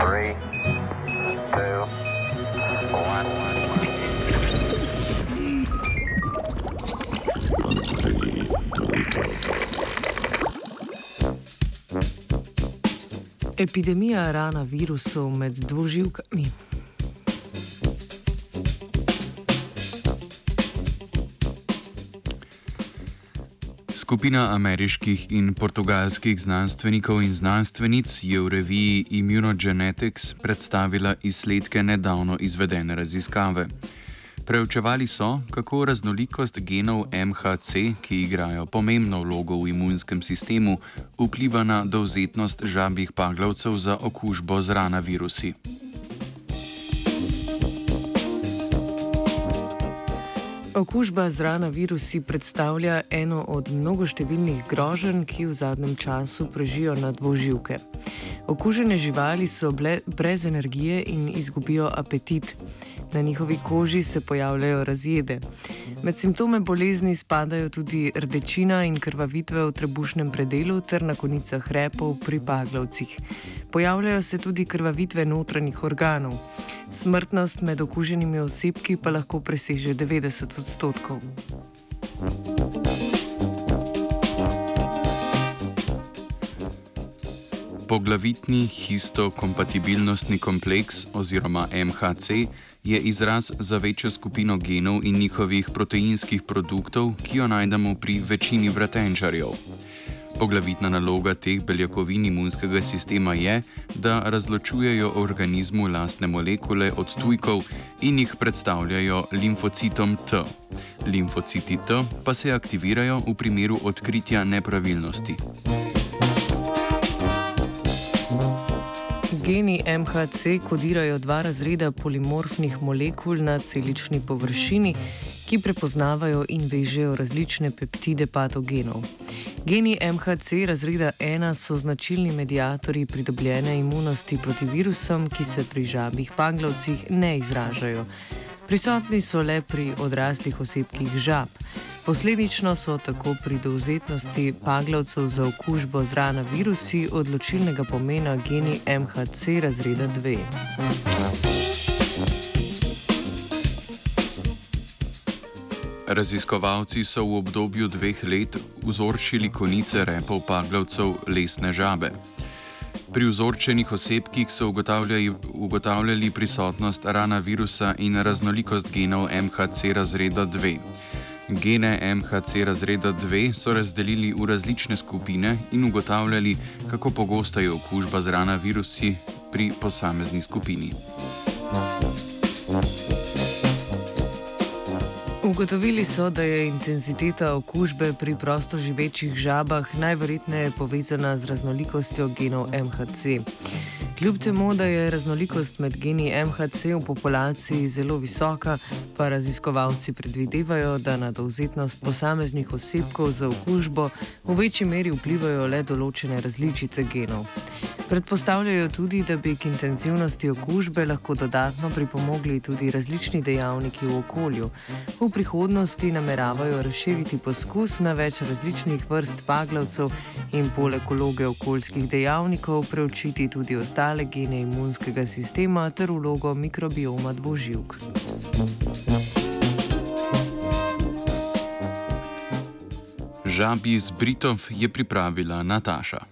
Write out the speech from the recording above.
Three, two, one. Epidemija rana virusov med dvoživkami. Skupina ameriških in portugalskih znanstvenikov in znanstvenic je v reviji Immunogenetics predstavila izsledke nedavno izvedene raziskave. Preučevali so, kako raznolikost genov MHC, ki igrajo pomembno vlogo v imunskem sistemu, vpliva na dovzetnost žabih paglavcev za okužbo z rana virusi. Okužba z rana virusi predstavlja eno od mnogoštevilnih groženj, ki v zadnjem času prežijo na dvoživke. Okužene živali so brez energije in izgubijo apetit. Na njihovi koži se pojavljajo razjede. Med simptome bolezni spadajo tudi rdečina in krvavitve v trebušnem predelu ter na konicah repov pri paglavcih. Pojavljajo se tudi krvavitve notranjih organov. Smrtnost med okuženimi osebki pa lahko preseže 90 odstotkov. Poglavitni histokompatibilnostni kompleks oziroma MHC je izraz za večjo skupino genov in njihovih proteinskih produktov, ki jo najdemo pri večini vratenčarjev. Poglavitna naloga teh beljakovin imunskega sistema je, da razločujejo organizmu lastne molekule od tujkov in jih predstavljajo limfocitom T. Limfociti T pa se aktivirajo v primeru odkritja nepravilnosti. Geni MHC kodirajo dva razreda polimorfnih molekul na celični površini, ki prepoznavajo in vežejo različne peptide patogenov. Geni MHC razreda 1 so značilni medijatorji pridobljene imunosti proti virusom, ki se pri žabih panglovcih ne izražajo. Prisotni so le pri odraslih osebkih žab. Posledično so tako pri dovzetnosti paglavcev za okužbo z rana virusi odločilnega pomena geni MHC razreda 2. Raziskovalci so v obdobju dveh let vzorčili konice repov paglavcev lesne žabe. Pri vzorčenih osebkih so ugotavljali, ugotavljali prisotnost rana virusa in raznolikost genov MHC razreda 2. Gene MHC razreda 2 so razdelili v različne skupine in ugotavljali, kako pogosta je okužba z rana virusi pri posamezni skupini. Ugotovili so, da je intenziteta okužbe pri prostoživečih žabah najverjetneje povezana z raznolikostjo genov MHC. Kljub temu, da je raznolikost med geni MHC v populaciji zelo visoka, pa raziskovalci predvidevajo, da na dovzetnost posameznih osebkov za okužbo v večji meri vplivajo le določene različice genov. Predpostavljajo tudi, da bi k intenzivnosti okužbe lahko dodatno pripomogli tudi različni dejavniki v okolju. V prihodnosti nameravajo razširiti poskus na več različnih vrst paglavcev in poleg ekologe okoljskih dejavnikov preučiti tudi ostale gene imunskega sistema ter vlogo mikrobioma dvoživk. Žabi z Britov je pripravila Nataša.